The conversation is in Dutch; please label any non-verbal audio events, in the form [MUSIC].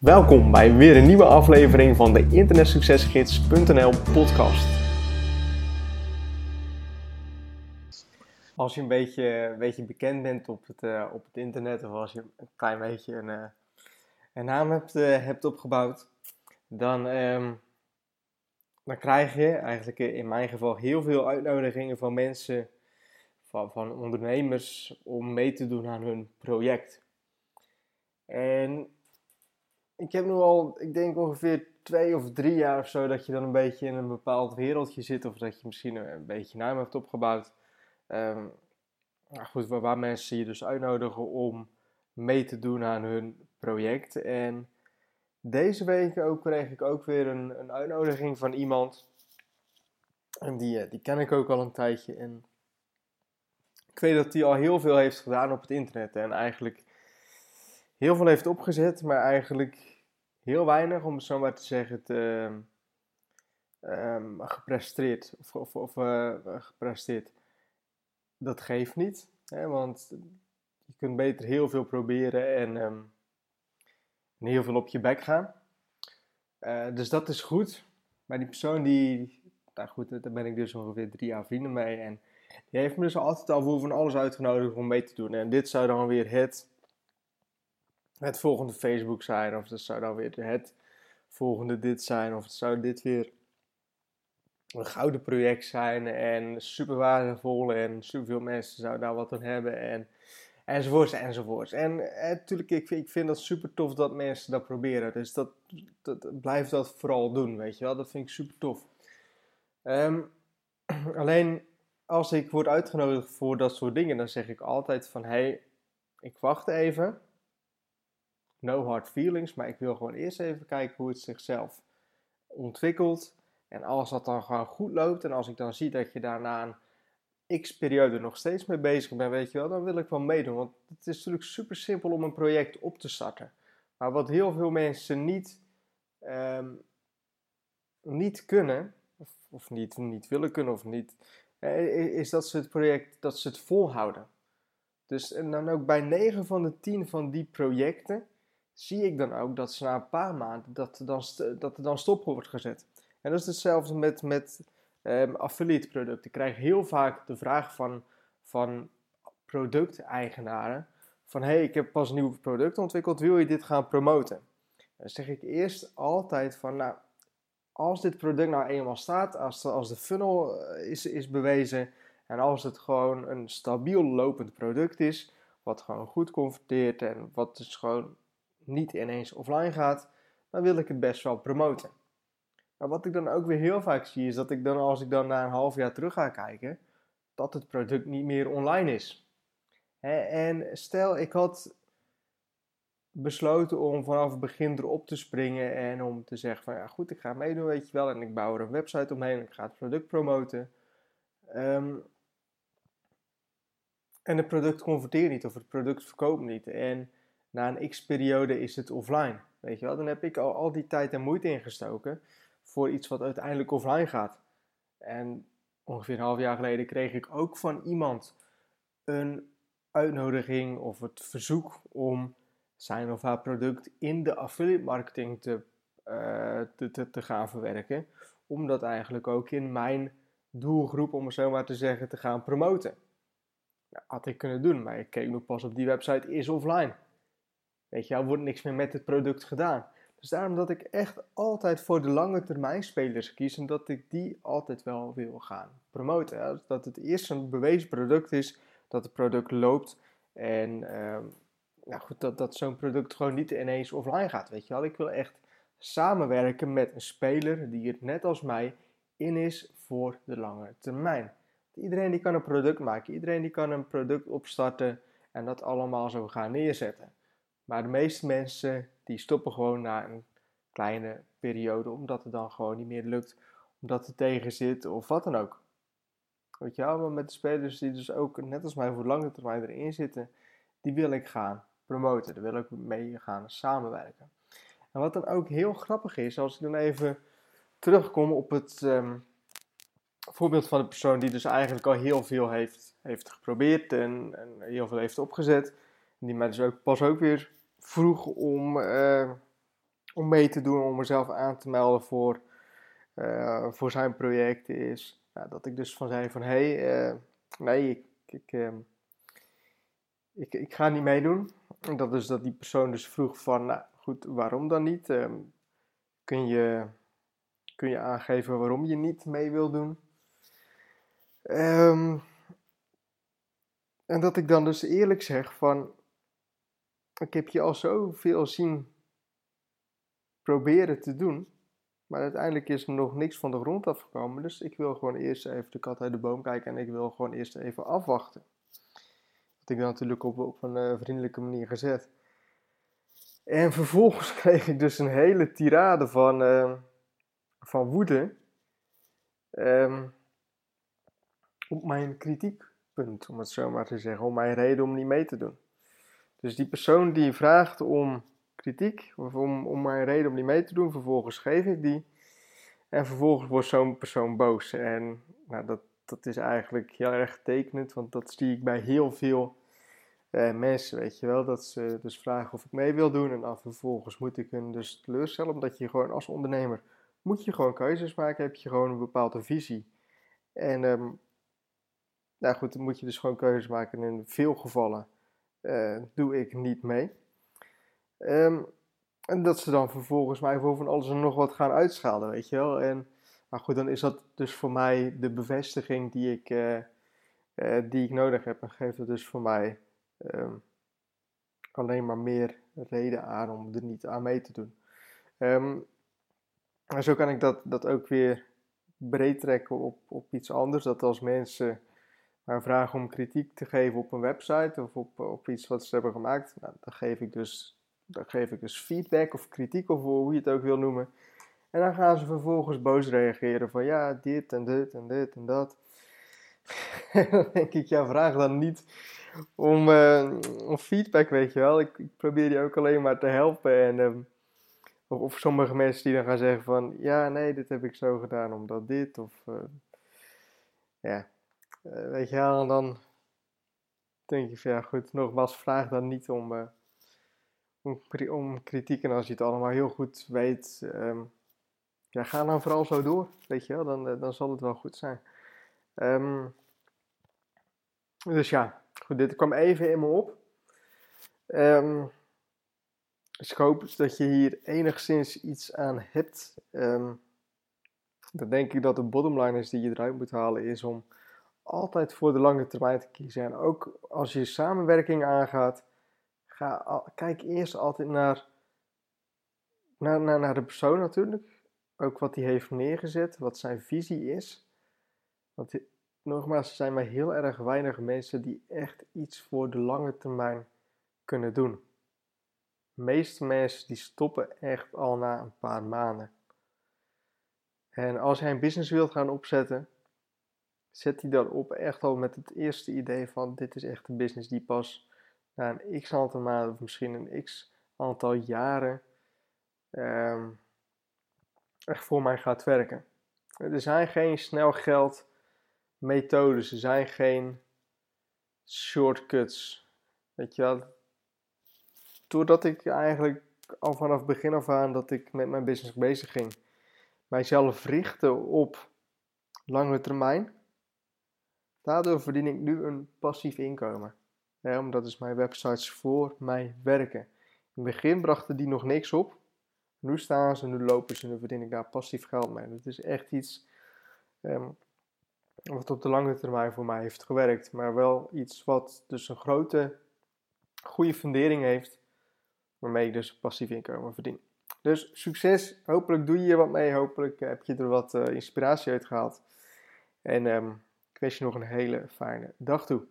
Welkom bij weer een nieuwe aflevering van de internetsuccesgids.nl podcast. Als je een beetje, een beetje bekend bent op het, uh, op het internet of als je een klein beetje een, uh, een naam hebt, uh, hebt opgebouwd, dan, um, dan krijg je eigenlijk in mijn geval heel veel uitnodigingen van mensen, van, van ondernemers, om mee te doen aan hun project. En ik heb nu al, ik denk ongeveer twee of drie jaar of zo, dat je dan een beetje in een bepaald wereldje zit. Of dat je misschien een beetje naam hebt opgebouwd. Um, goed, waar, waar, mensen je dus uitnodigen om mee te doen aan hun project. En deze week ook kreeg ik ook weer een, een uitnodiging van iemand. En die, eh, die ken ik ook al een tijdje. En ik weet dat hij al heel veel heeft gedaan op het internet. En eigenlijk heel veel heeft opgezet, maar eigenlijk heel weinig, om zo maar te zeggen, te, um, gepresteerd. Of, of, of uh, gepresteerd. Dat geeft niet, hè, want je kunt beter heel veel proberen en, um, en heel veel op je bek gaan. Uh, dus dat is goed. Maar die persoon die, nou goed, daar ben ik dus ongeveer drie jaar vrienden mee. En die heeft me dus altijd al voor van alles uitgenodigd om mee te doen. En dit zou dan weer het het volgende Facebook zijn, of dat zou dan weer het volgende dit zijn, of het zou dit weer een gouden project zijn en super waardevol en superveel mensen zouden daar wat aan hebben en enzovoorts enzovoorts. En eh, natuurlijk, ik, ik vind dat super tof dat mensen dat proberen, dus dat, dat blijf dat vooral doen, weet je wel, dat vind ik super tof. Um, [CLEARS THROAT] alleen als ik word uitgenodigd voor dat soort dingen, dan zeg ik altijd van hé, hey, ik wacht even no hard feelings, maar ik wil gewoon eerst even kijken hoe het zichzelf ontwikkelt. En als dat dan gewoon goed loopt en als ik dan zie dat je daarna een x-periode nog steeds mee bezig bent, weet je wel, dan wil ik wel meedoen. Want het is natuurlijk super simpel om een project op te starten. Maar wat heel veel mensen niet, um, niet kunnen, of, niet, niet willen kunnen, of niet, eh, is dat ze het project, dat ze het volhouden. Dus dan ook bij 9 van de 10 van die projecten zie ik dan ook dat ze na een paar maanden dat er dan, dat er dan stop wordt gezet. En dat is hetzelfde met, met um, affiliate producten. Ik krijg heel vaak de vraag van, van producteigenaren van hey, ik heb pas een nieuw product ontwikkeld, wil je dit gaan promoten? Dan zeg ik eerst altijd van nou, als dit product nou eenmaal staat, als de, als de funnel eh, is, is bewezen en als het gewoon een stabiel lopend product is, wat gewoon goed converteert en wat dus gewoon niet ineens offline gaat, dan wil ik het best wel promoten. Maar wat ik dan ook weer heel vaak zie, is dat ik dan als ik dan na een half jaar terug ga kijken, dat het product niet meer online is. En stel, ik had besloten om vanaf het begin erop te springen en om te zeggen van ja goed, ik ga meedoen weet je wel en ik bouw er een website omheen en ik ga het product promoten. Um, en het product converteert niet of het product verkoopt niet. En na een x-periode is het offline. Weet je wel, dan heb ik al, al die tijd en moeite ingestoken voor iets wat uiteindelijk offline gaat. En ongeveer een half jaar geleden kreeg ik ook van iemand een uitnodiging of het verzoek om zijn of haar product in de affiliate marketing te, uh, te, te, te, gaan verwerken. Om dat eigenlijk ook in mijn doelgroep, om het zo maar te zeggen, te gaan promoten. Nou, had ik kunnen doen, maar ik keek nog pas op die website, is offline. Weet je wel, wordt niks meer met het product gedaan. Dus daarom dat ik echt altijd voor de lange termijn spelers kies en dat ik die altijd wel wil gaan promoten. Dat het eerst een bewezen product is, dat het product loopt en uh, nou goed, dat, dat zo'n product gewoon niet ineens offline gaat. Weet je wel, ik wil echt samenwerken met een speler die het net als mij in is voor de lange termijn. Iedereen die kan een product maken, iedereen die kan een product opstarten en dat allemaal zo gaan neerzetten. Maar de meeste mensen die stoppen gewoon na een kleine periode, omdat het dan gewoon niet meer lukt, omdat het tegen zit of wat dan ook. Weet je wel, maar met de spelers die dus ook net als mij voor lange termijn erin zitten, die wil ik gaan promoten. Daar wil ik mee gaan samenwerken. En wat dan ook heel grappig is, als ik dan even terugkom op het um, voorbeeld van de persoon die dus eigenlijk al heel veel heeft, heeft geprobeerd en, en heel veel heeft opgezet. Die mij dus ook pas ook weer vroeg om, uh, om mee te doen, om mezelf aan te melden voor, uh, voor zijn project is. Nou, dat ik dus van zei van, hé, hey, uh, nee, ik, ik, ik, ik, ga niet meedoen. En dat dus dat die persoon dus vroeg van, nou goed, waarom dan niet? Um, kun, je, kun je aangeven waarom je niet mee wil doen? Um, en dat ik dan dus eerlijk zeg van, ik heb je al zoveel zien proberen te doen, maar uiteindelijk is er nog niks van de grond afgekomen. Dus ik wil gewoon eerst even de kat uit de boom kijken en ik wil gewoon eerst even afwachten. Dat ik dan natuurlijk op, een uh, vriendelijke manier gezet. En vervolgens [LAUGHS] kreeg ik dus een hele tirade van, uh, van woede um, op mijn kritiekpunt, om het zo maar te zeggen, om mijn reden om niet mee te doen. Dus die persoon die vraagt om kritiek, of om, om mijn reden om niet mee te doen, vervolgens geef ik die. En vervolgens wordt zo'n persoon boos. En nou, dat, dat is eigenlijk heel erg tekenend, want dat zie ik bij heel veel eh, mensen, weet je wel. Dat ze dus vragen of ik mee wil doen en dan vervolgens moet ik hen dus teleurstellen, omdat je gewoon als ondernemer moet je gewoon keuzes maken, heb je gewoon een bepaalde visie. En um, nou goed, dan moet je dus gewoon keuzes maken. En in veel gevallen uh, doe ik niet mee. Um, en dat ze dan vervolgens mij voor van alles en nog wat gaan uitschalen, weet je wel. En maar goed, dan is dat dus voor mij de bevestiging die ik, uh, uh, die ik nodig heb. En geeft het dus voor mij um, alleen maar meer reden aan om er niet aan mee te doen. Um, en zo kan ik dat, dat ook weer breed trekken op, op iets anders. Dat als mensen maar vragen om kritiek te geven op een website of op, op iets wat ze hebben gemaakt, nou, dan, geef ik dus, dan geef ik dus feedback of kritiek of hoe je het ook wil noemen. En dan gaan ze vervolgens boos reageren van ja, dit en dit en dit en dat. en [LAUGHS] dan denk ik, ja, vraag dan niet om, uh, om feedback, weet je wel. Ik, ik, probeer je ook alleen maar te helpen. En, um, of, sommige mensen die dan gaan zeggen van ja, nee, dit heb ik zo gedaan omdat dit. Of uh, ja, uh, weet je wel, dan denk je van ja goed, nogmaals, vraag dan niet om, uh, om, om, kritiek en als je het allemaal heel goed weet, um, ja, ga dan vooral zo door, weet je wel, dan, uh, dan zal het wel goed zijn. Um, dus ja, goed, dit kwam even in me op. Dus ik hoop dat je hier enigszins iets aan hebt. Dan denk ik dat de bottomline is die je eruit moet halen, is om altijd voor de lange termijn te kiezen. En ook als je samenwerking aangaat, ga, kijk eerst altijd naar, naar, naar, de persoon natuurlijk. Ook wat hij heeft neergezet, wat zijn visie is. Want nogmaals, er zijn maar heel erg weinig mensen die echt iets voor de lange termijn kunnen doen. De meeste mensen die stoppen echt al na een paar maanden. En als jij een business wilt gaan opzetten, zet die dan op echt al met het eerste idee van dit is echt een business die pas na een x aantal maanden of misschien een x aantal jaren um, echt voor mij gaat werken. Er zijn geen snel geld er zijn geen shortcuts. Weet je wel, doordat ik eigenlijk al vanaf begin af aan dat ik met mijn business bezig ging, mijzelf richtte op lange termijn, Daardoor verdien ik nu een passief inkomen. Omdat dus mijn websites voor mij werken. In het begin brachten die nog niks op. Nu staan ze, nu lopen ze, nu verdien ik daar passief geld mee. Het is echt iets um, wat op de lange termijn voor mij heeft gewerkt. Maar wel iets wat dus een grote, goede fundering heeft. Waarmee ik dus passief inkomen verdien. Dus succes. Hopelijk doe je hier wat mee. Hopelijk heb je er wat uh, inspiratie uit gehaald. En um, ik wens je nog een hele fijne dag toe.